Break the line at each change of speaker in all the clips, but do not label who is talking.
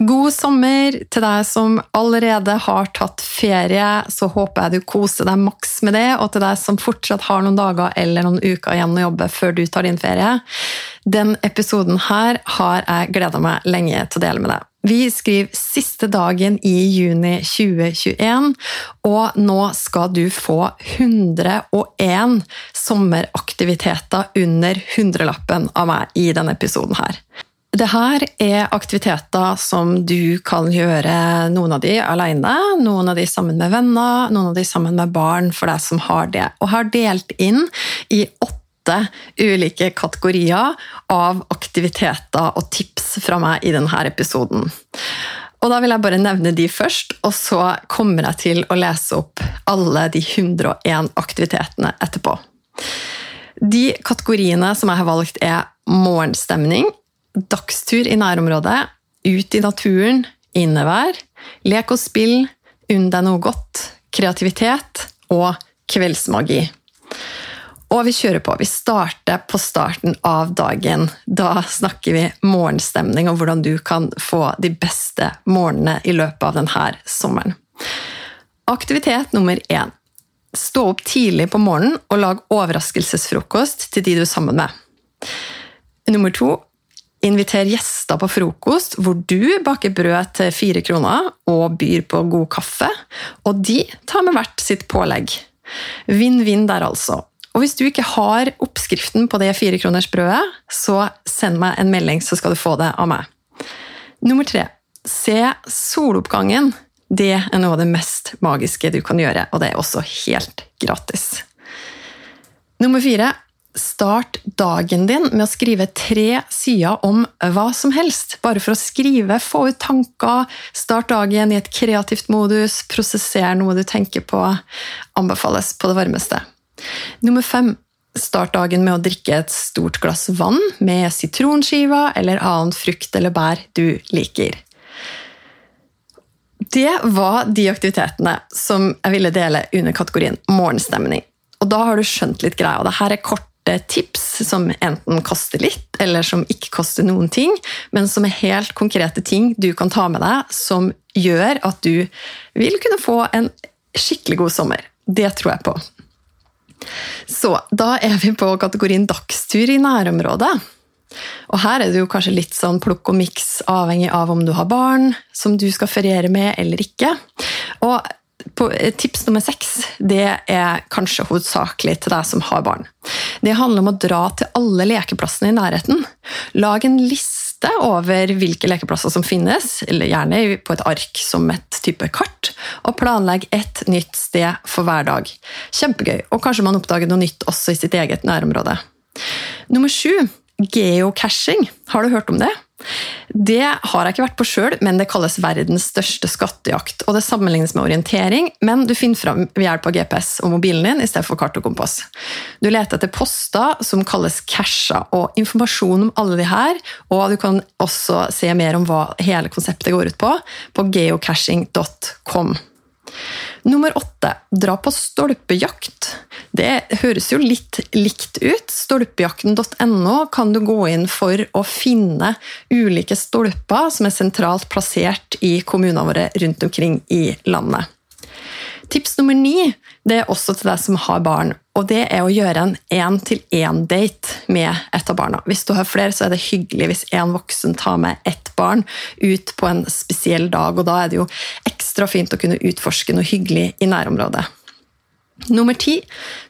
God sommer til deg som allerede har tatt ferie. Så håper jeg du koser deg maks med det. Og til deg som fortsatt har noen dager eller noen uker igjen å jobbe før du tar din ferie. Den episoden her har jeg gleda meg lenge til å dele med deg. Vi skriver siste dagen i juni 2021, og nå skal du få 101 sommeraktiviteter under hundrelappen av meg i denne episoden her. Det her er aktiviteter som du kan gjøre, noen av de alene, noen av de sammen med venner, noen av de sammen med barn, for deg som har det. Og har delt inn i åtte ulike kategorier av aktiviteter og tips fra meg i denne episoden. Og da vil jeg bare nevne de først, og så kommer jeg til å lese opp alle de 101 aktivitetene etterpå. De kategoriene som jeg har valgt, er morgenstemning, dagstur i nærområdet, ut i naturen, innevær, lek og spill, unn deg noe godt, kreativitet og kveldsmagi. Og vi kjører på. Vi starter på starten av dagen. Da snakker vi morgenstemning og hvordan du kan få de beste morgenene i løpet av denne sommeren. Aktivitet nummer én. Stå opp tidlig på morgenen og lag overraskelsesfrokost til de du er sammen med. Nummer to. Inviter gjester på frokost, hvor du baker brød til fire kroner og byr på god kaffe. Og de tar med hvert sitt pålegg. Vinn-vinn der, altså. Og hvis du ikke har oppskriften på det firekronersbrødet, så send meg en melding, så skal du få det av meg. Nummer tre. Se soloppgangen. Det er noe av det mest magiske du kan gjøre, og det er også helt gratis. Nummer fire. Start dagen din med å skrive tre sider om hva som helst. Bare for å skrive, få ut tanker, start dagen i et kreativt modus, prosessere noe du tenker på. Anbefales på det varmeste. Nummer fem. Start dagen med å drikke et stort glass vann med sitronskiver eller annen frukt eller bær du liker. Det var de aktivitetene som jeg ville dele under kategorien morgenstemning. Og da har du skjønt litt greia. Dette er kort tips som enten koster litt, eller som ikke koster noen ting, men som er helt konkrete ting du kan ta med deg, som gjør at du vil kunne få en skikkelig god sommer. Det tror jeg på. Så da er vi på kategorien dagstur i nærområdet. Og her er det jo kanskje litt sånn plukk og miks, avhengig av om du har barn som du skal feriere med eller ikke. Og Eh, tips nummer seks det er kanskje hovedsakelig til deg som har barn. Det handler om å dra til alle lekeplassene i nærheten. Lag en liste over hvilke lekeplasser som finnes, eller gjerne på et ark som et type kart, og planlegg et nytt sted for hver dag. Kjempegøy, og kanskje man oppdager noe nytt også i sitt eget nærområde. Nummer sju geocaching. Har du hørt om det? Det har jeg ikke vært på sjøl, men det kalles verdens største skattejakt. og Det sammenlignes med orientering, men du finner fram ved hjelp av GPS og mobilen din i stedet for kart og kompass. Du leter etter poster som kalles casher, og informasjon om alle de her, og du kan også se mer om hva hele konseptet går ut på, på geocaching.com. Nummer åtte dra på stolpejakt. Det høres jo litt likt ut. Stolpejakten.no kan du gå inn for å finne ulike stolper som er sentralt plassert i kommunene våre rundt omkring i landet. Tips nummer ni det er også til deg som har barn, og det er å gjøre en én-til-én-date med et av barna. Hvis du har flere, så er det hyggelig hvis en voksen tar med ett barn ut på en spesiell dag, og da er det jo ekstra fint å kunne utforske noe hyggelig i nærområdet. Nummer ti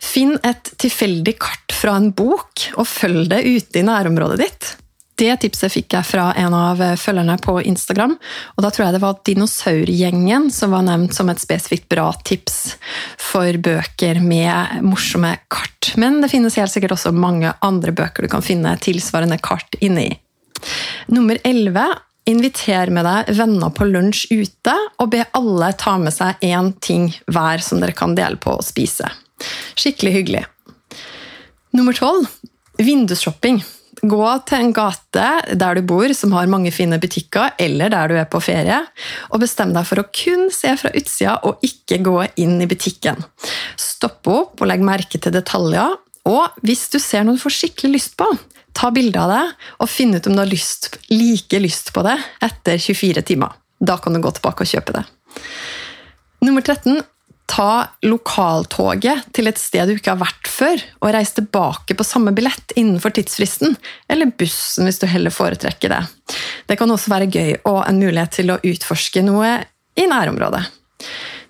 finn et tilfeldig kart fra en bok, og følg det ute i nærområdet ditt. Det tipset fikk jeg fra en av følgerne på Instagram. og Da tror jeg det var Dinosaurgjengen som var nevnt som et spesifikt bra tips for bøker med morsomme kart. Men det finnes helt sikkert også mange andre bøker du kan finne tilsvarende kart inni. Nummer 11. inviter med deg venner på lunsj ute, og be alle ta med seg én ting hver som dere kan dele på å spise. Skikkelig hyggelig. Nummer tolv vindusshopping. Gå til en gate der du bor som har mange fine butikker, eller der du er på ferie, og bestem deg for å kun se fra utsida og ikke gå inn i butikken. Stopp opp og legg merke til detaljer, og hvis du ser noe du får skikkelig lyst på, ta bilde av det og finn ut om du har lyst, like lyst på det etter 24 timer. Da kan du gå tilbake og kjøpe det. Nummer 13 ta lokaltoget til et sted du ikke har vært før, og reise tilbake på samme billett innenfor tidsfristen, eller bussen hvis du heller foretrekker det. Det kan også være gøy og en mulighet til å utforske noe i nærområdet.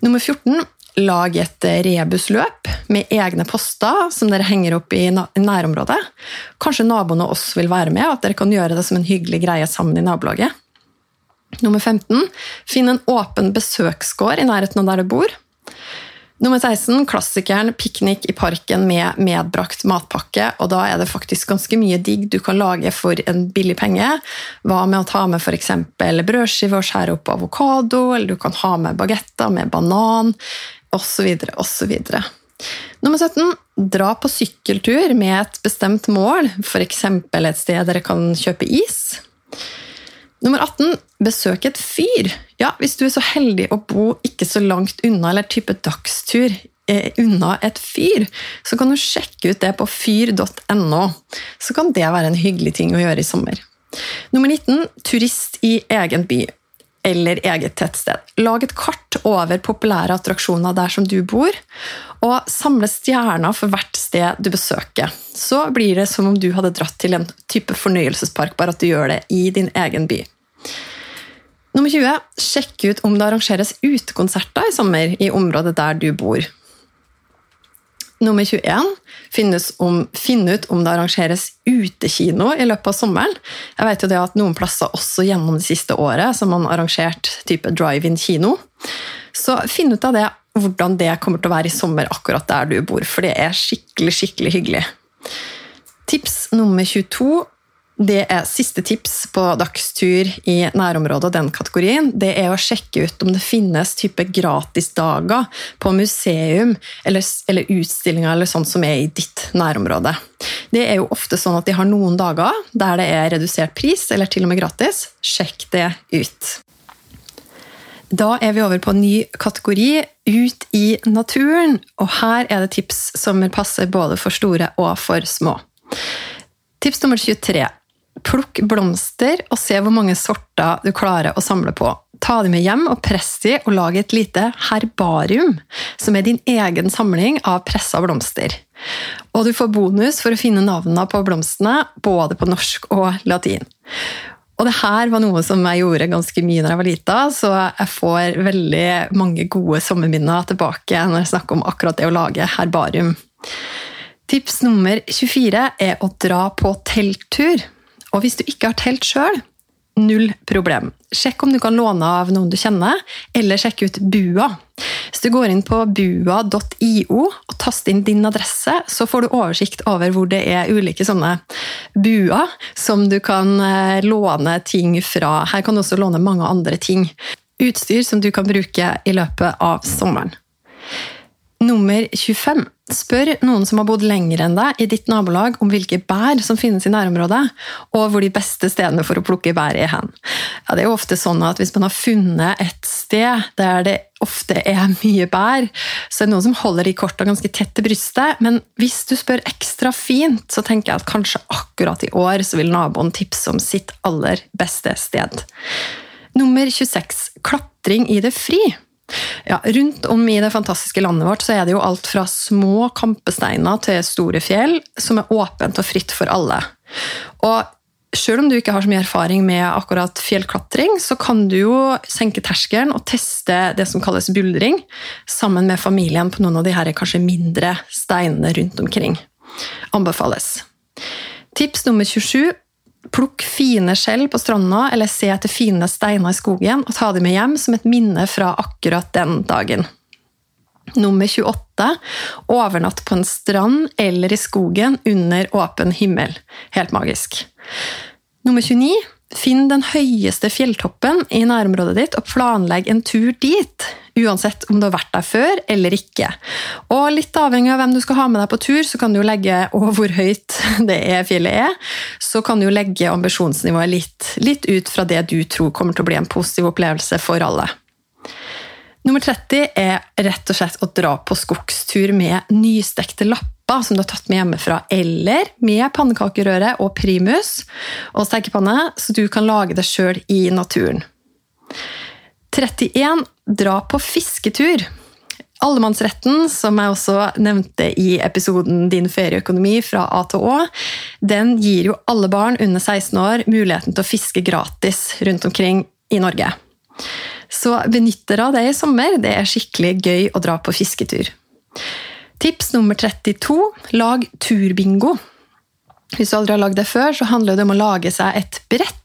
Nummer 14 lag et rebusløp med egne poster som dere henger opp i nærområdet. Kanskje naboene også vil være med, og at dere kan gjøre det som en hyggelig greie sammen i nabolaget. Nummer 15. Finn en åpen besøksgård i nærheten av der du bor. Nummer 16, klassikeren piknik i parken med medbrakt matpakke. og Da er det faktisk ganske mye digg du kan lage for en billig penge. Hva med å ta med f.eks. brødskive og skjære opp avokado, eller du kan ha med bagetter med banan, osv. osv. Nummer 17, dra på sykkeltur med et bestemt mål, f.eks. et sted dere kan kjøpe is. Nummer 18. Besøk et fyr. Ja, Hvis du er så heldig å bo ikke så langt unna, eller type dagstur eh, unna et fyr, så kan du sjekke ut det på fyr.no. Så kan det være en hyggelig ting å gjøre i sommer. Nummer 19. Turist i egen by eller eget tettsted. Lag et kart over populære attraksjoner der som du bor, og samle stjerner for hvert sted du besøker. Så blir det som om du hadde dratt til en type fornøyelsespark, bare at du gjør det i din egen by. Nummer 20. Sjekk ut om det arrangeres utekonserter i sommer i området der du bor. Nummer 21. Om, finn ut om det arrangeres utekino i løpet av sommeren. Jeg vet jo det at Noen plasser også gjennom det siste året som man arrangert type drive-in kino. Så finn ut av det, hvordan det kommer til å være i sommer akkurat der du bor, for det er skikkelig, skikkelig hyggelig. Tips nummer 22 det er siste tips på dagstur i nærområdet og den kategorien. Det er å sjekke ut om det finnes type gratisdager på museum eller, eller utstillinger eller sånt som er i ditt nærområde. Det er jo ofte sånn at de har noen dager der det er redusert pris, eller til og med gratis. Sjekk det ut. Da er vi over på en ny kategori, ut i naturen. Og her er det tips som passer både for store og for små. Tips nummer 23. Plukk blomster og se hvor mange sorter du klarer å samle på. Ta dem med hjem og press dem, og lag et lite herbarium, som er din egen samling av pressa blomster. Og du får bonus for å finne navnene på blomstene, både på norsk og latin. Og det her var noe som jeg gjorde ganske mye da jeg var lita, så jeg får veldig mange gode sommerminner tilbake når jeg snakker om akkurat det å lage herbarium. Tips nummer 24 er å dra på telttur. Og hvis du ikke har telt sjøl, null problem. Sjekk om du kan låne av noen du kjenner, eller sjekk ut Bua. Hvis du går inn på bua.io og taster inn din adresse, så får du oversikt over hvor det er ulike sånne buer som du kan eh, låne ting fra. Her kan du også låne mange andre ting. Utstyr som du kan bruke i løpet av sommeren. Nummer 25. Spør noen som har bodd lenger enn deg i ditt nabolag om hvilke bær som finnes i nærområdet, og hvor de beste stedene for å plukke bær er hen. Ja, det er jo ofte sånn at Hvis man har funnet et sted der det ofte er mye bær, så er det noen som holder de korta ganske tett til brystet, men hvis du spør ekstra fint, så tenker jeg at kanskje akkurat i år så vil naboen tipse om sitt aller beste sted. Nummer 26. Klatring i det fri. Ja, rundt om i det fantastiske landet vårt så er det jo alt fra små kampesteiner til store fjell som er åpent og fritt for alle. Og selv om du ikke har så mye erfaring med akkurat fjellklatring, så kan du jo senke terskelen og teste det som kalles buldring, sammen med familien på noen av de her kanskje mindre steinene rundt omkring. Anbefales. Tips nummer 27 Plukk fine skjell på stranda, eller se etter fine steiner i skogen og ta dem med hjem som et minne fra akkurat den dagen. Nummer 28. Overnatt på en strand eller i skogen under åpen himmel. Helt magisk. Nummer 29. Finn den høyeste fjelltoppen i nærområdet ditt og planlegg en tur dit. Uansett om du har vært der før eller ikke. Og Litt avhengig av hvem du skal ha med deg på tur, så kan du legge, og hvor høyt det er fjellet er, så kan du legge ambisjonsnivået litt, litt ut fra det du tror kommer til å bli en positiv opplevelse for alle. Nummer 30 er rett og slett å dra på skogstur med nystekte lapper som du har tatt med hjemmefra, eller med pannekakerøre og primus og stekepanne, så du kan lage det sjøl i naturen. 31. Dra på fisketur. Allemannsretten, som jeg også nevnte i episoden Din ferieøkonomi fra A til Å, den gir jo alle barn under 16 år muligheten til å fiske gratis rundt omkring i Norge. Så benytt dere av det i sommer. Det er skikkelig gøy å dra på fisketur. Tips nummer 32 lag turbingo. Hvis du aldri har lagd det før, så handler det om å lage seg et brett.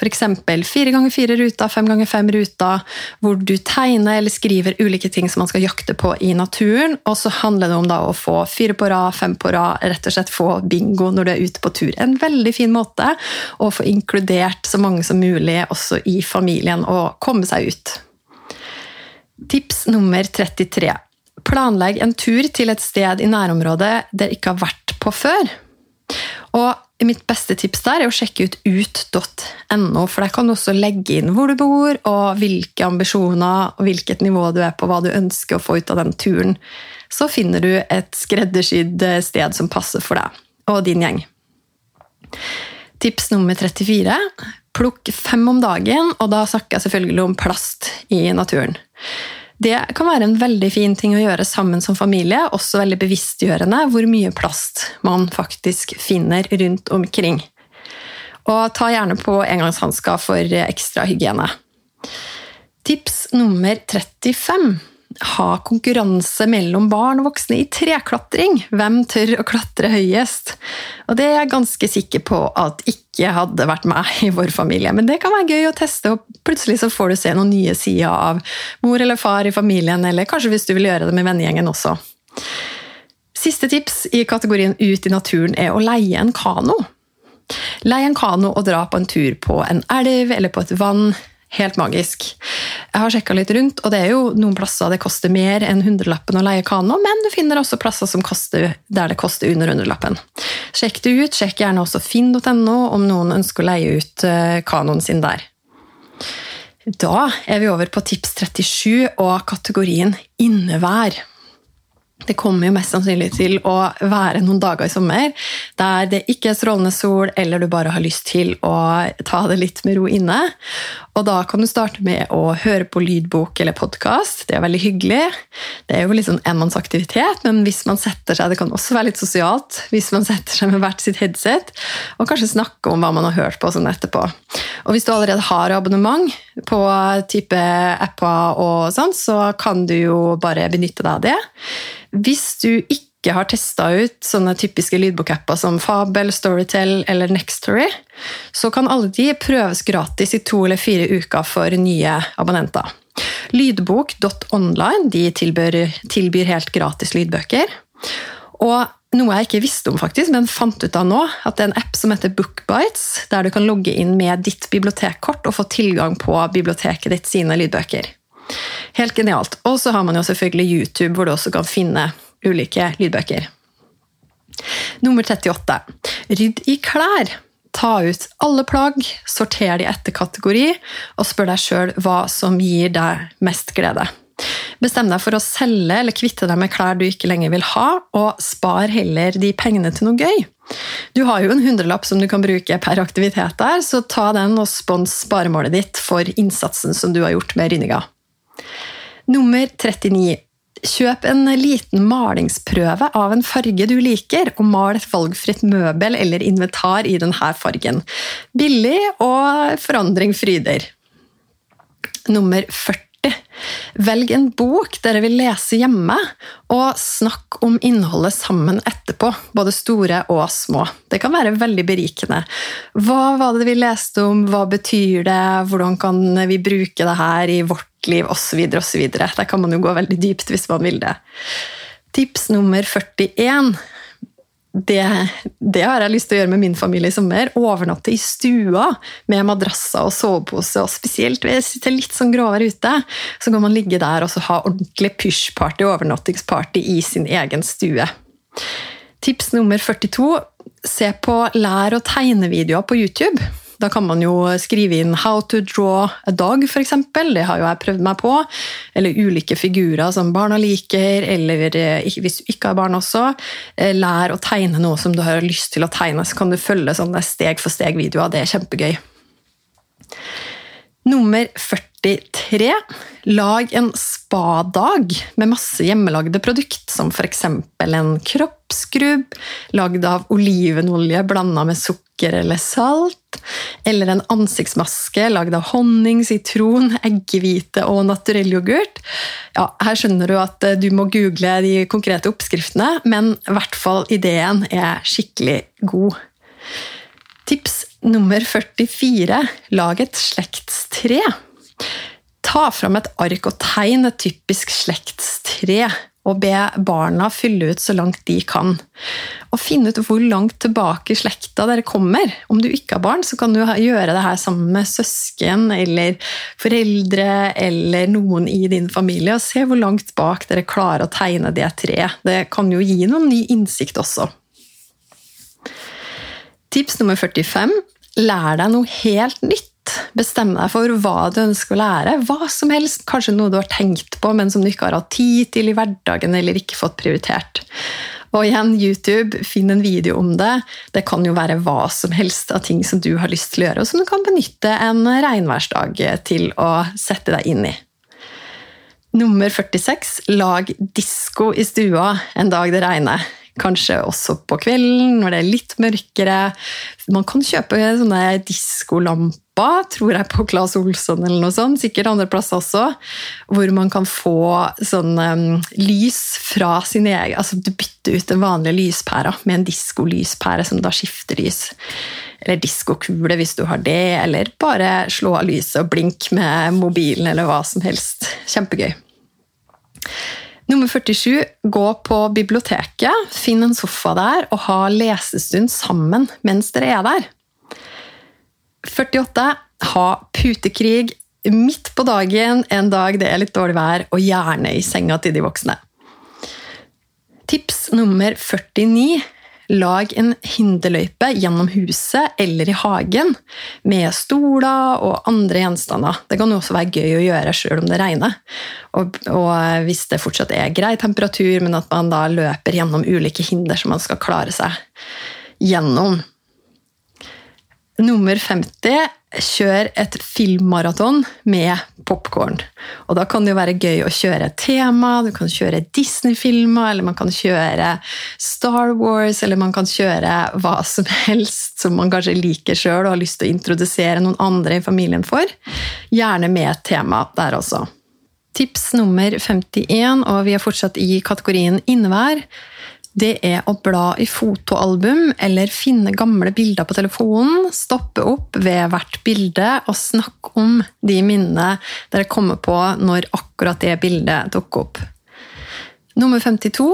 F.eks. fire ganger fire ruter, fem ganger fem ruter, hvor du tegner eller skriver ulike ting som man skal jakte på i naturen. Og så handler det om å få fire på rad, fem på rad, rett og slett få bingo når du er ute på tur. En veldig fin måte å få inkludert så mange som mulig også i familien og komme seg ut. Tips nummer 33. Planlegg en tur til et sted i nærområdet dere ikke har vært på før. Og mitt beste tips der er å sjekke ut ut.no, for der kan du også legge inn hvor du bor, og hvilke ambisjoner og hvilket nivå du er på, hva du ønsker å få ut av den turen. Så finner du et skreddersydd sted som passer for deg og din gjeng. Tips nummer 34. Plukk fem om dagen, og da snakker jeg selvfølgelig om plast i naturen. Det kan være en veldig fin ting å gjøre sammen som familie, også veldig bevisstgjørende hvor mye plast man faktisk finner rundt omkring. Og ta gjerne på engangshansker for ekstra hygiene. Tips nummer 35 ha konkurranse mellom barn og voksne i treklatring. Hvem tør å klatre høyest? Og det er jeg ganske sikker på at ikke hadde vært meg i vår familie. Men det kan være gøy å teste, og plutselig så får du se noen nye sider av mor eller far i familien, eller kanskje hvis du vil gjøre det med vennegjengen også. Siste tips i kategorien Ut i naturen er å leie en kano. Leie en kano og dra på en tur på en elv eller på et vann Helt magisk. Jeg har sjekka litt rundt, og det er jo noen plasser det koster mer enn hundrelappen å leie kano, men du finner også plasser som koster, der det koster under hundrelappen. Sjekk det ut. Sjekk gjerne også finn.no om noen ønsker å leie ut eh, kanoen sin der. Da er vi over på tips 37 og kategorien innevær. Det kommer jo mest sannsynlig til å være noen dager i sommer der det ikke er strålende sol, eller du bare har lyst til å ta det litt med ro inne. Og da kan du starte med å høre på lydbok eller podkast. Det er veldig hyggelig. Det er jo litt sånn enmannsaktivitet, men hvis man setter seg, det kan også være litt sosialt, hvis man setter seg med hvert sitt headset og kanskje snakke om hva man har hørt på sånn etterpå. Og hvis du allerede har abonnement på type apper og sånn, så kan du jo bare benytte deg av det. Hvis du ikke har testa ut sånne typiske lydbokapper som Fabel, Storytel eller Nextory, så kan alle de prøves gratis i to eller fire uker for nye abonnenter. Lydbok.online de tilbyr, tilbyr helt gratis lydbøker. Og noe jeg ikke visste om, faktisk, men fant ut av nå, at det er en app som heter Bookbites, der du kan logge inn med ditt bibliotekkort og få tilgang på biblioteket ditt sine lydbøker. Helt genialt. Og så har man jo selvfølgelig YouTube, hvor du også kan finne ulike lydbøker. Nummer 38. Rydd i klær. Ta ut alle plagg, sorter de etter kategori, og spør deg sjøl hva som gir deg mest glede. Bestem deg for å selge eller kvitte deg med klær du ikke lenger vil ha, og spar heller de pengene til noe gøy. Du har jo en hundrelapp som du kan bruke per aktivitet der, så ta den og spons sparemålet ditt for innsatsen som du har gjort med rynninga. Nummer 39. Kjøp en liten malingsprøve av en farge du liker, og mal et valgfritt møbel eller inventar i denne fargen. Billig og forandring fryder. Nummer 40. Velg en bok dere vil lese hjemme, og snakk om innholdet sammen etterpå, både store og små. Det kan være veldig berikende. Hva var det vi leste om, hva betyr det, hvordan kan vi bruke det her i vårt liv, osv., osv. Der kan man jo gå veldig dypt hvis man vil det. Tips nummer 41. det, det, har jeg lyst til å gjøre med min familie i sommer. Overnatte i stua med madrasser og sovepose. og Spesielt hvis det er litt sånn gråvær ute, så kan man ligge der og ha ordentlig pysjparty, overnattingsparty, i sin egen stue. Tips nummer 42 se på lær- og tegnevideoer på YouTube. Da kan man jo skrive inn 'How to draw a dog', f.eks. Det har jo jeg prøvd meg på. Eller ulike figurer som barna liker, eller eh, hvis du ikke har barn også. Eh, lær å tegne noe som du har lyst til å tegne, så kan du følge sånne steg-for-steg-videoer. Det er kjempegøy. Nummer 43. Lag en spadag med masse hjemmelagde produkt, som f.eks. en kroppsskrubb lagd av olivenolje blanda med sukker eller salt. Eller en ansiktsmaske lagd av honning, sitron, eggehvite og naturell yoghurt. Ja, her skjønner du at eh, du må google de konkrete oppskriftene, men i hvert fall ideen er skikkelig god. Tips nummer 44 lag et slektstre. Ta fram et ark og tegn et typisk slektstre, og be barna fylle ut så langt de kan. Og finne ut hvor langt tilbake i slekta dere kommer. Om du ikke har barn, så kan du gjøre det her sammen med søsken eller foreldre eller noen i din familie, og se hvor langt bak dere klarer å tegne det treet. Det kan jo gi noen ny innsikt også. Tips nummer 45 lær deg noe helt nytt. Bestem deg for hva du ønsker å lære. Hva som helst, kanskje noe du har tenkt på, men som du ikke har hatt tid til i hverdagen eller ikke fått prioritert. Og igjen, YouTube, finn en video om det. Det kan jo være hva som helst av ting som du har lyst til å gjøre, og som du kan benytte en regnværsdag til å sette deg inn i. Nummer 46 lag disko i stua en dag det regner. Kanskje også på kvelden når det er litt mørkere. Man kan kjøpe sånne diskolamper, tror jeg, på Claes Olsson eller noe sånt. Sikkert andre plasser også. Hvor man kan få sånn um, lys fra sin egen Altså du bytter ut den vanlige lyspæra med en diskolyspære som da skifter lys. Eller diskokule hvis du har det, eller bare slå av lyset og blink med mobilen eller hva som helst. Kjempegøy. Nummer 47 gå på biblioteket, finn en sofa der og ha lesestund sammen mens dere er der. 48 ha putekrig midt på dagen en dag det er litt dårlig vær, og gjerne i senga til de voksne. Tips nummer 49 Lag en hinderløype gjennom huset eller i hagen med stoler og andre gjenstander. Det kan også være gøy å gjøre sjøl om det regner. Og, og, hvis det fortsatt er grei temperatur, men at man da løper gjennom ulike hinder som man skal klare seg gjennom. Nummer 50 kjør et filmmaraton med popkorn. Og da kan det jo være gøy å kjøre et tema, du kan kjøre Disney-filmer, eller man kan kjøre Star Wars, eller man kan kjøre hva som helst som man kanskje liker sjøl og har lyst til å introdusere noen andre i familien for. Gjerne med et tema der også. Tips nummer 51, og vi er fortsatt i kategorien innevær det er å bla i fotoalbum eller finne gamle bilder på telefonen, stoppe opp ved hvert bilde og snakke om de minnene dere kommer på når akkurat det bildet dukker opp. Nummer 52.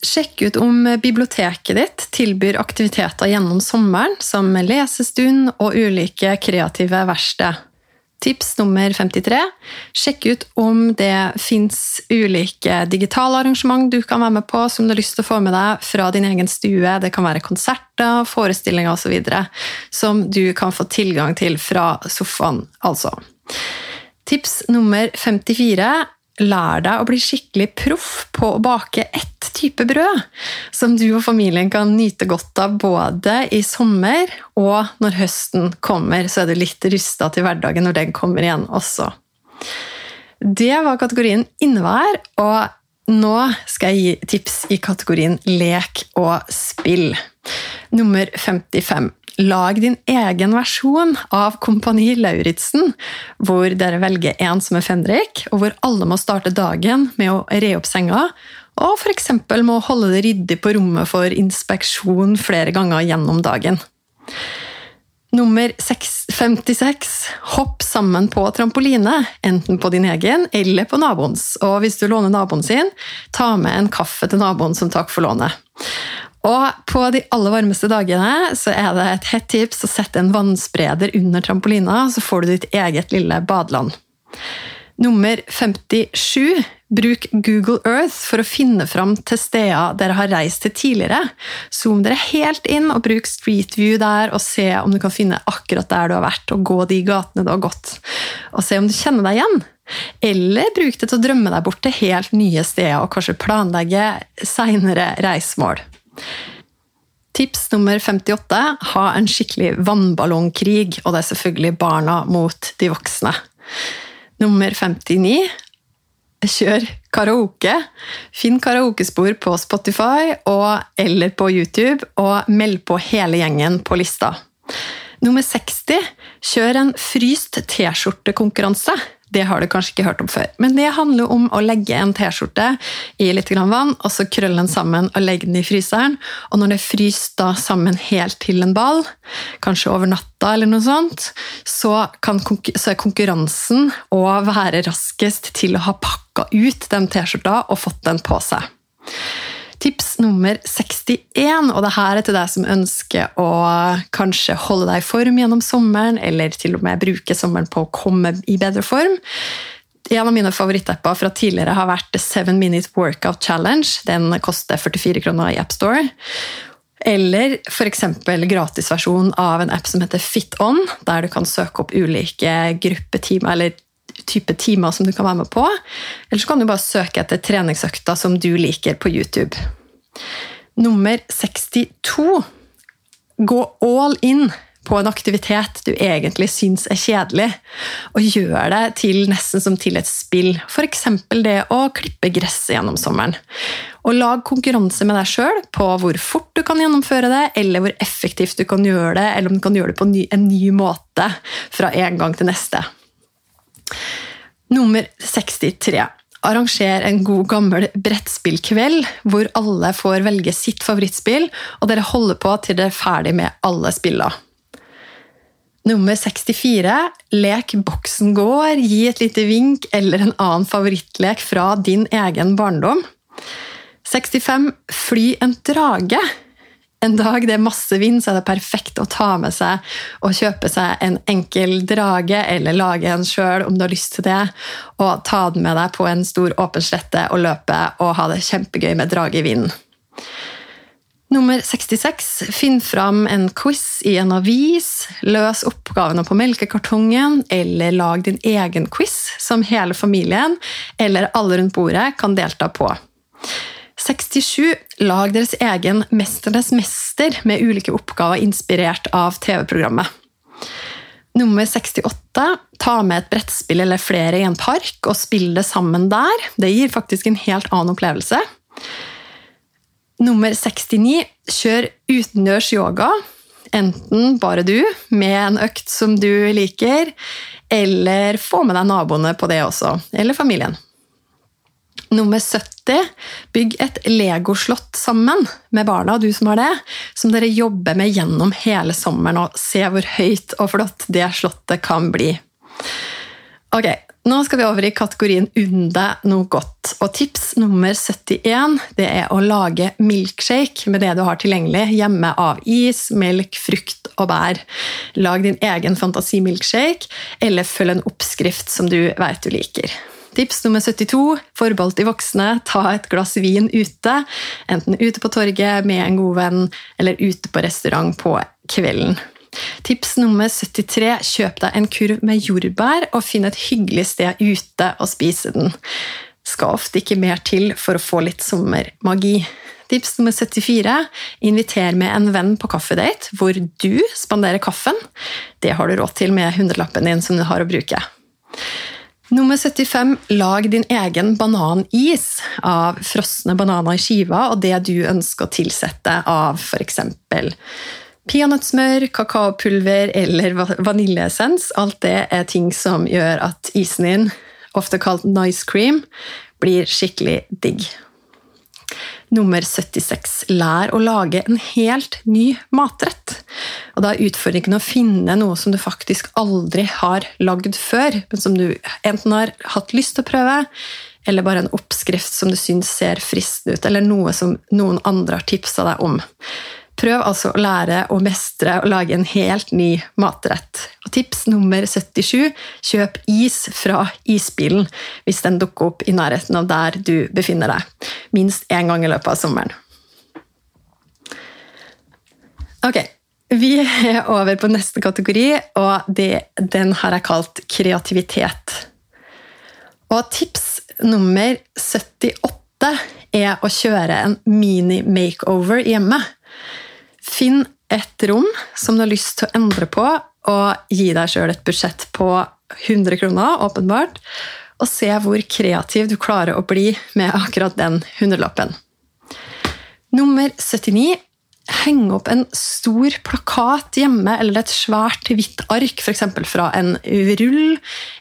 Sjekk ut om biblioteket ditt tilbyr aktiviteter gjennom sommeren, som lesestund og ulike kreative verksted. Tips nummer 53. Sjekk ut om det fins ulike digitale arrangement du kan være med på som du har lyst til å få med deg fra din egen stue. Det kan være konserter, forestillinger osv. som du kan få tilgang til fra sofaen, altså. Tips nummer 54 lær deg å bli skikkelig proff på å bake ett type brød, som du og familien kan nyte godt av både i sommer og når høsten kommer. Så er du litt rusta til hverdagen når den kommer igjen også. Det var kategorien innevær, og nå skal jeg gi tips i kategorien lek og spill. Nummer 55. Lag din egen versjon av Kompani Lauritzen, hvor dere velger én som er fenrik, og hvor alle må starte dagen med å re opp senga, og f.eks. må holde det ryddig på rommet for inspeksjon flere ganger gjennom dagen. Nummer 56. Hopp sammen på trampoline, enten på din egen eller på naboens. Og hvis du låner naboen sin, ta med en kaffe til naboen som takk for lånet. Og på de aller varmeste dagene så er det et hett tips å sette en vannspreder under trampolina, så får du ditt eget lille badeland. Nummer 57. Bruk Google Earth for å finne fram til steder dere har reist til tidligere. Zoom dere helt inn og bruk Street View der og se om du kan finne akkurat der du har vært, og gå de gatene du har gått. Og se om du kjenner deg igjen. Eller bruk det til å drømme deg bort til helt nye steder og kanskje planlegge seinere reisemål. Tips nummer 58 ha en skikkelig vannballongkrig, og det er selvfølgelig barna mot de voksne. Nummer 59 kjør karaoke. Finn karaokespor på Spotify og, eller på YouTube, og meld på hele gjengen på lista. Nummer 60 kjør en fryst T-skjortekonkurranse. Det har du kanskje ikke hørt om før. Men det handler om å legge en T-skjorte i litt vann, og så krølle den sammen og legge den i fryseren. Og når det fryser sammen helt til en ball, kanskje over natta, eller noe sånt, så, så er konkurransen å være raskest til å ha pakka ut den T-skjorta og fått den på seg. Tips nummer 61, og det her er til deg som ønsker å kanskje holde deg i form gjennom sommeren, eller til og med bruke sommeren på å komme i bedre form. En av mine favorittapper fra tidligere har vært Seven 7 Minute Workout Challenge. Den koster 44 kroner i AppStore. Eller f.eks. gratisversjon av en app som heter FitOn, der du kan søke opp ulike gruppetimer eller type timer som du kan være med på. Eller så kan du bare søke etter treningsøkta som du liker på YouTube. Nummer 62. Gå all in på en aktivitet du egentlig syns er kjedelig, og gjør det til nesten som til et spill. F.eks. det å klippe gresset gjennom sommeren. Og lag konkurranse med deg sjøl på hvor fort du kan gjennomføre det, eller hvor effektivt du kan gjøre det, eller om du kan gjøre det på en ny måte fra en gang til neste. Nummer 63. Arranger en god, gammel brettspillkveld hvor alle får velge sitt favorittspill, og dere holder på til dere er ferdig med alle spillene. Nummer 64. Lek Boksen går, gi et lite vink eller en annen favorittlek fra din egen barndom. 65. Fly en drage. En dag det er masse vind, så er det perfekt å ta med seg og kjøpe seg en enkel drage, eller lage en sjøl om du har lyst til det, og ta den med deg på en stor åpen slette og løpe og ha det kjempegøy med drage i vinden. Nummer 66. Finn fram en quiz i en avis. Løs oppgavene på melkekartongen, eller lag din egen quiz som hele familien eller alle rundt bordet kan delta på. 67. Lag deres egen Mesternes mester med ulike oppgaver inspirert av TV-programmet. Nummer 68. Ta med et brettspill eller flere i en park og spill det sammen der. Det gir faktisk en helt annen opplevelse. Nummer 69. Kjør utendørs yoga. Enten bare du, med en økt som du liker, eller få med deg naboene på det også. Eller familien. Nummer 70. Bygg et legoslott sammen med barna, du som har det, som dere jobber med gjennom hele sommeren, og se hvor høyt og flott det slottet kan bli. Ok, Nå skal vi over i kategorien unn noe godt. Og tips nummer 71 det er å lage milkshake med det du har tilgjengelig hjemme av is, melk, frukt og bær. Lag din egen fantasimilkshake, eller følg en oppskrift som du vet du liker. Tips nummer 72, forbeholdt de voksne. Ta et glass vin ute. Enten ute på torget med en god venn, eller ute på restaurant på kvelden. Tips nummer 73, kjøp deg en kurv med jordbær, og finn et hyggelig sted ute og spise den. Skal ofte ikke mer til for å få litt sommermagi. Tips nummer 74. Inviter med en venn på kaffedate, hvor du spanderer kaffen. Det har du råd til med hundrelappen din som du har å bruke. Nummer 75. Lag din egen bananis av frosne bananer i skiva og det du ønsker å tilsette av f.eks. peanøttsmør, kakaopulver eller vaniljeessens. Alt det er ting som gjør at isen din, ofte kalt nice cream, blir skikkelig digg. Nummer 76. Lær å lage en helt ny matrett. Og da er utfordringen å finne noe som du faktisk aldri har lagd før, men som du enten har hatt lyst til å prøve, eller bare en oppskrift som du syns ser fristende ut, eller noe som noen andre har tipsa deg om. Prøv altså å lære å mestre og lage en helt ny matrett. Og tips nummer 77 kjøp is fra isbilen hvis den dukker opp i nærheten av der du befinner deg. Minst én gang i løpet av sommeren. Ok, vi er over på neste kategori, og det, den har jeg kalt kreativitet. Og tips nummer 78 er å kjøre en mini-makeover hjemme. Finn et rom som du har lyst til å endre på, og gi deg sjøl et budsjett på 100 kroner, åpenbart, og se hvor kreativ du klarer å bli med akkurat den hundrelappen. Nummer 79 heng opp en stor plakat hjemme eller et svært hvitt ark, f.eks. fra en rull,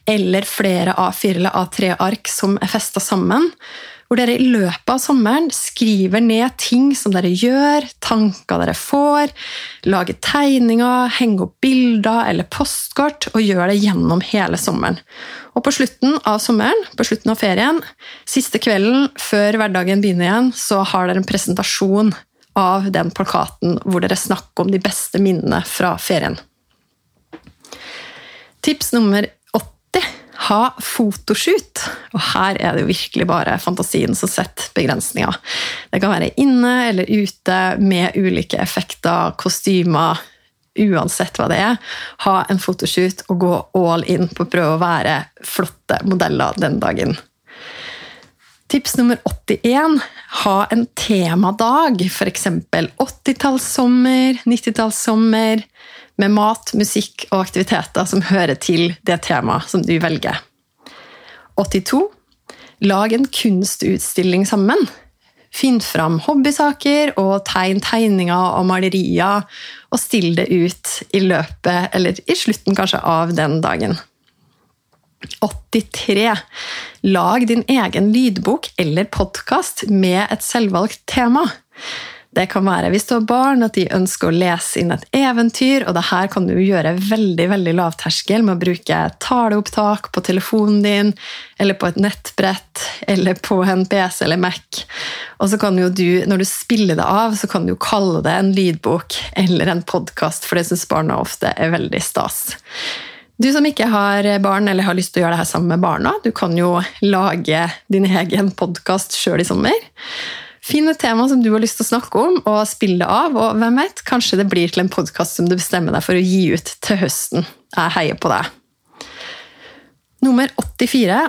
eller flere A4 eller A3-ark som er festa sammen, hvor dere i løpet av sommeren skriver ned ting som dere gjør, tanker dere får, lager tegninger, henger opp bilder eller postkort, og gjør det gjennom hele sommeren. Og på slutten av sommeren, på slutten av ferien, siste kvelden før hverdagen begynner igjen, så har dere en presentasjon av den plakaten hvor dere snakker om de beste minnene fra ferien. Tips nummer 80 ha fotoshoot. Og her er det jo virkelig bare fantasien som setter begrensninger. Det kan være inne eller ute med ulike effekter, kostymer, uansett hva det er. Ha en fotoshoot og gå all in på å prøve å være flotte modeller den dagen. Tips nummer 81 ha en temadag, f.eks. 80-tallssommer, 90-tallssommer med mat, musikk og aktiviteter som hører til det temaet som du velger. 82. Lag en kunstutstilling sammen. Finn fram hobbysaker og tegn tegninger og malerier, og still det ut i løpet, eller i slutten kanskje, av den dagen. 83. Lag din egen lydbok eller podkast med et selvvalgt tema. Det kan være hvis du har barn, at de ønsker å lese inn et eventyr. og det her kan du gjøre veldig veldig lavterskel med å bruke taleopptak på telefonen din, eller på et nettbrett, eller på en PC eller Mac. Og så kan jo du, når du spiller det av, så kan du jo kalle det en lydbok eller en podkast, for det syns barna ofte er veldig stas. Du som ikke har barn eller har lyst til å gjøre det her sammen med barna, du kan jo lage din egen podkast sjøl i sommer. Finn et tema som du har lyst til å snakke om, og spille av. Og hvem vet, kanskje det blir til en podkast som du bestemmer deg for å gi ut til høsten. Jeg heier på deg. Nummer 84.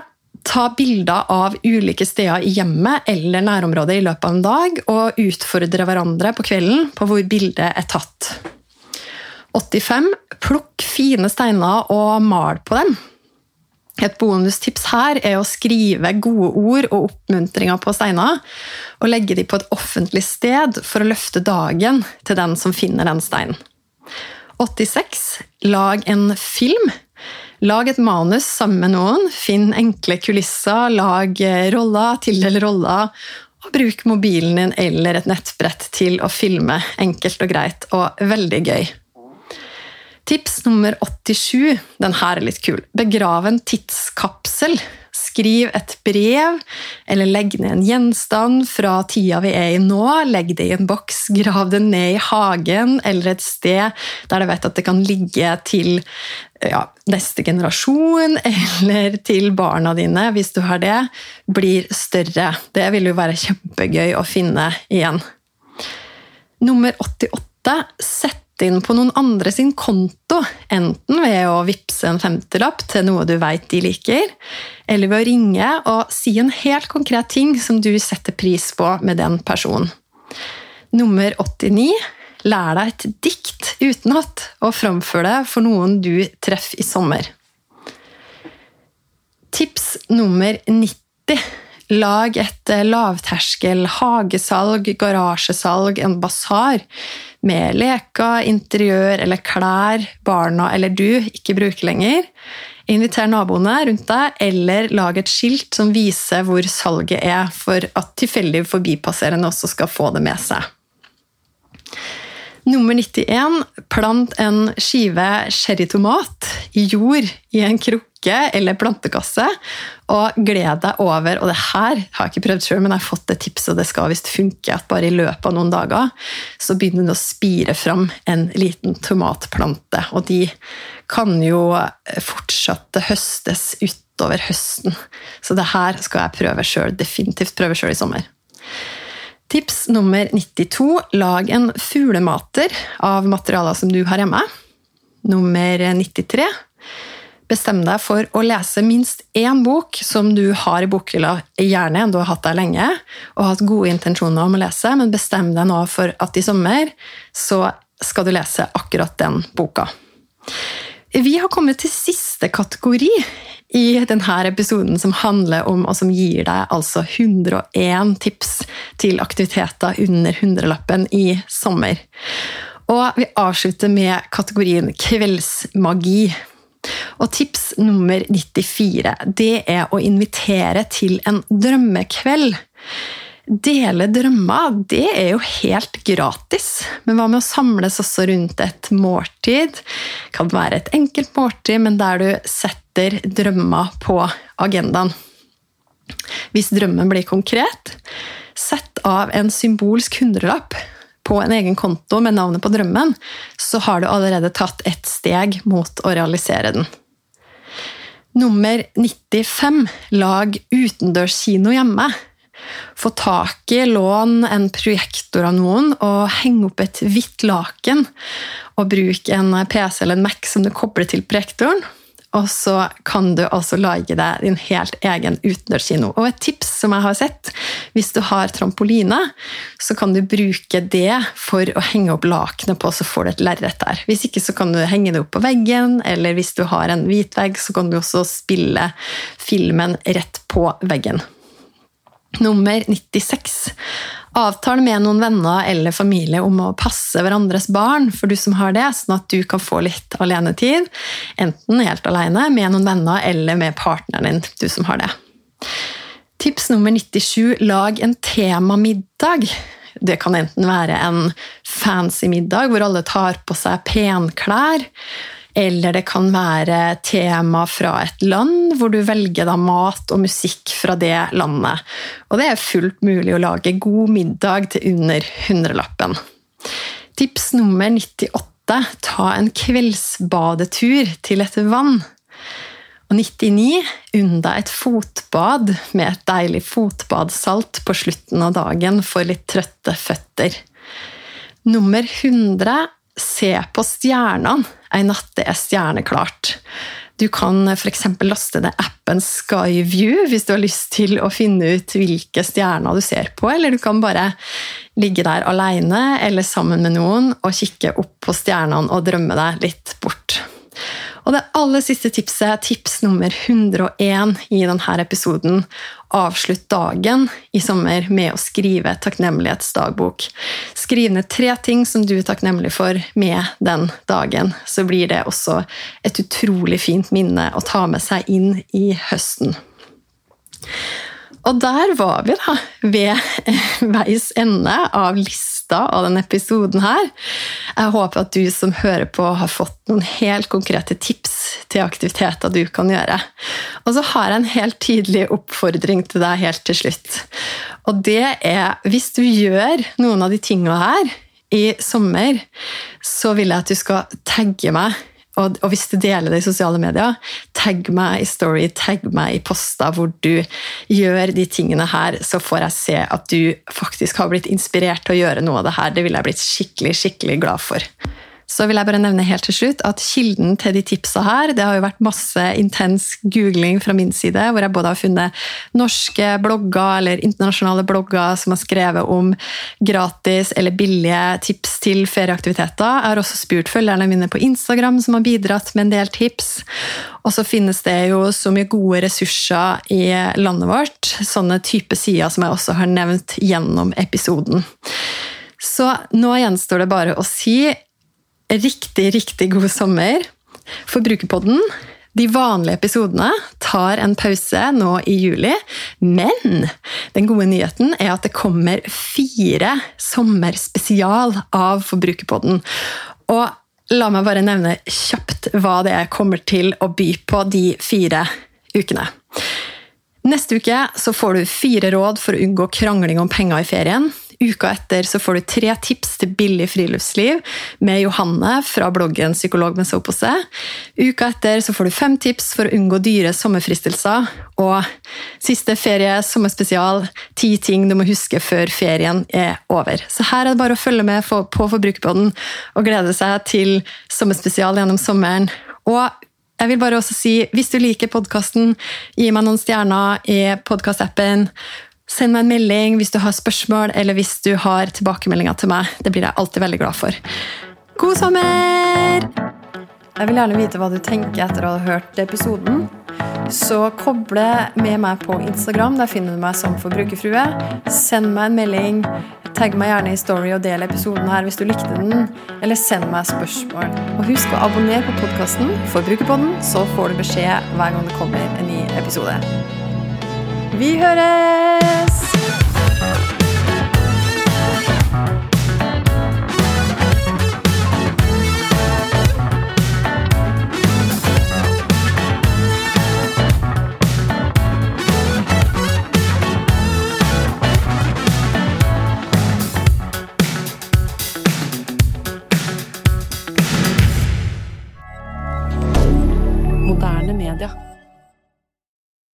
Ta bilder av ulike steder i hjemmet eller nærområdet i løpet av en dag, og utfordre hverandre på kvelden på hvor bildet er tatt. 85. Plukk fine steiner og mal på dem. Et bonustips her er å skrive gode ord og oppmuntringer på steiner, og legge dem på et offentlig sted for å løfte dagen til den som finner den steinen. 86. Lag en film. Lag et manus sammen med noen. Finn enkle kulisser, lag roller, tildel roller, og bruk mobilen din eller et nettbrett til å filme enkelt og greit og veldig gøy. Tips nummer 87. Den her er litt kul. Begrav en tidskapsel. Skriv et brev, eller legg ned en gjenstand fra tida vi er i nå. Legg det i en boks, grav det ned i hagen eller et sted der du vet at det kan ligge til ja, neste generasjon, eller til barna dine, hvis du har det, blir større. Det vil jo være kjempegøy å finne igjen. Nummer 88. Sett inn på noen andre sin konto, enten ved å vippse en femtilapp til noe du vet de liker, eller ved å ringe og si en helt konkret ting som du setter pris på med den personen. Nummer 89 lær deg et dikt utenat og framfør det for noen du treffer i sommer. Tips nummer 90 Lag et lavterskel hagesalg, garasjesalg, en basar med leker, interiør eller klær barna eller du ikke bruker lenger. Inviter naboene rundt deg, eller lag et skilt som viser hvor salget er, for at tilfeldig forbipasserende også skal få det med seg. Nummer 91. Plant en skive cherrytomat i jord i en krukke eller plantekasse, og gled deg over Og det her har jeg ikke prøvd sjøl, men jeg har fått et tips, og det skal visst funke, at bare i løpet av noen dager så begynner det å spire fram en liten tomatplante. Og de kan jo fortsatt høstes utover høsten. Så det her skal jeg prøve sjøl. Definitivt prøve sjøl i sommer. Tips nummer 92 lag en fuglemater av materialer som du har hjemme. Nummer 93 bestem deg for å lese minst én bok som du har i bokhylla, gjerne en du har hatt der lenge og hatt gode intensjoner om å lese, men bestem deg nå for at i sommer så skal du lese akkurat den boka. Vi har kommet til siste kategori i denne episoden som handler om, og som gir deg altså 101 tips til aktiviteter under hundrelappen i sommer. Og vi avslutter med kategorien kveldsmagi. Og tips nummer 94 det er å invitere til en drømmekveld. Dele drømmer, det er jo helt gratis. Men hva med å samles også rundt et måltid? Det kan være et enkelt måltid, men der du setter drømmer på agendaen. Hvis drømmen blir konkret, sett av en symbolsk hundrelapp på en egen konto med navnet på drømmen, så har du allerede tatt et steg mot å realisere den. Nummer 95 lag utendørskino hjemme. Få tak i, lån en projektor av noen og henge opp et hvitt laken. Og bruk en PC eller en Mac som du kobler til projektoren. Og så kan du altså lage deg din helt egen utendørskino. Og et tips som jeg har sett, hvis du har trampoline, så kan du bruke det for å henge opp lakenet på, så får du et lerret der. Hvis ikke så kan du henge det opp på veggen, eller hvis du har en hvit vegg, så kan du også spille filmen rett på veggen. Nummer 96. Avtale med noen venner eller familie om å passe hverandres barn, for du som har det, sånn at du kan få litt alenetid. Enten helt alene, med noen venner eller med partneren din, du som har det. Tips nummer 97. Lag en temamiddag. Det kan enten være en fancy middag hvor alle tar på seg penklær eller det kan være tema fra et land, hvor du velger da mat og musikk fra det landet. Og det er fullt mulig å lage god middag til under hundrelappen. Tips nummer 98 ta en kveldsbadetur til et vann. Og 99 unn deg et fotbad med et deilig fotbadsalt på slutten av dagen for litt trøtte føtter. Nummer 100 se på stjernene en natt det er stjerneklart. Du kan f.eks. laste ned appen Skyview hvis du har lyst til å finne ut hvilke stjerner du ser på, eller du kan bare ligge der alene eller sammen med noen og kikke opp på stjernene og drømme deg litt bort. Og det aller siste tipset, tips nummer 101 i denne episoden, avslutt dagen i sommer med å skrive takknemlighetsdagbok. Skriv ned tre ting som du er takknemlig for med den dagen. Så blir det også et utrolig fint minne å ta med seg inn i høsten. Og der var vi da, ved veis ende av lista av denne episoden her. Jeg håper at du som hører på, har fått noen helt konkrete tips til aktiviteter du kan gjøre. Og så har jeg en helt tydelig oppfordring til deg helt til slutt. Og det er hvis du gjør noen av de tinga her i sommer, så vil jeg at du skal tagge meg og, og, hvis du deler det i sosiale medier, tagg meg i story, tagg meg i poster hvor du gjør de tingene her, så får jeg se at du faktisk har blitt inspirert til å gjøre noe av det her. Det ville jeg blitt skikkelig, skikkelig glad for. Så vil jeg bare nevne helt til slutt at Kilden til de tipsa her det har jo vært masse intens googling fra min side, hvor jeg både har funnet norske blogger eller internasjonale blogger som har skrevet om gratis eller billige tips til ferieaktiviteter. Jeg har også spurt følgerne mine på Instagram som har bidratt med en del tips. Og så finnes det jo så mye gode ressurser i landet vårt, sånne type sider som jeg også har nevnt gjennom episoden. Så nå gjenstår det bare å si riktig, riktig god sommer. Forbrukerpodden De vanlige episodene tar en pause nå i juli, men den gode nyheten er at det kommer fire sommerspesial av Forbrukerpodden. Og la meg bare nevne kjapt hva det kommer til å by på de fire ukene. Neste uke så får du fire råd for å unngå krangling om penger i ferien. Uka etter så får du tre tips til billig friluftsliv med Johanne fra bloggen Psykolog med sovepose. Uka etter så får du fem tips for å unngå dyre sommerfristelser. Og siste ferie, sommerspesial, ti ting du må huske før ferien er over. Så her er det bare å følge med på Forbrukerpodden og glede seg til sommerspesial gjennom sommeren. Og jeg vil bare også si, Hvis du liker podkasten, gi meg noen stjerner i podkastappen. Send meg en melding hvis du har spørsmål eller hvis du har tilbakemeldinger til meg. Det blir jeg alltid veldig glad for. God sommer! Jeg vil gjerne vite hva du tenker etter å ha hørt episoden. Så koble med meg på Instagram. Der finner du meg som forbrukerfrue. Send meg en melding. Tagg meg gjerne i Story og del episoden her hvis du likte den. Eller send meg spørsmål. Og husk å abonnere på podkasten Forbrukerpodden, så får du beskjed hver gang det kommer en ny episode. Vi høres! D'accord.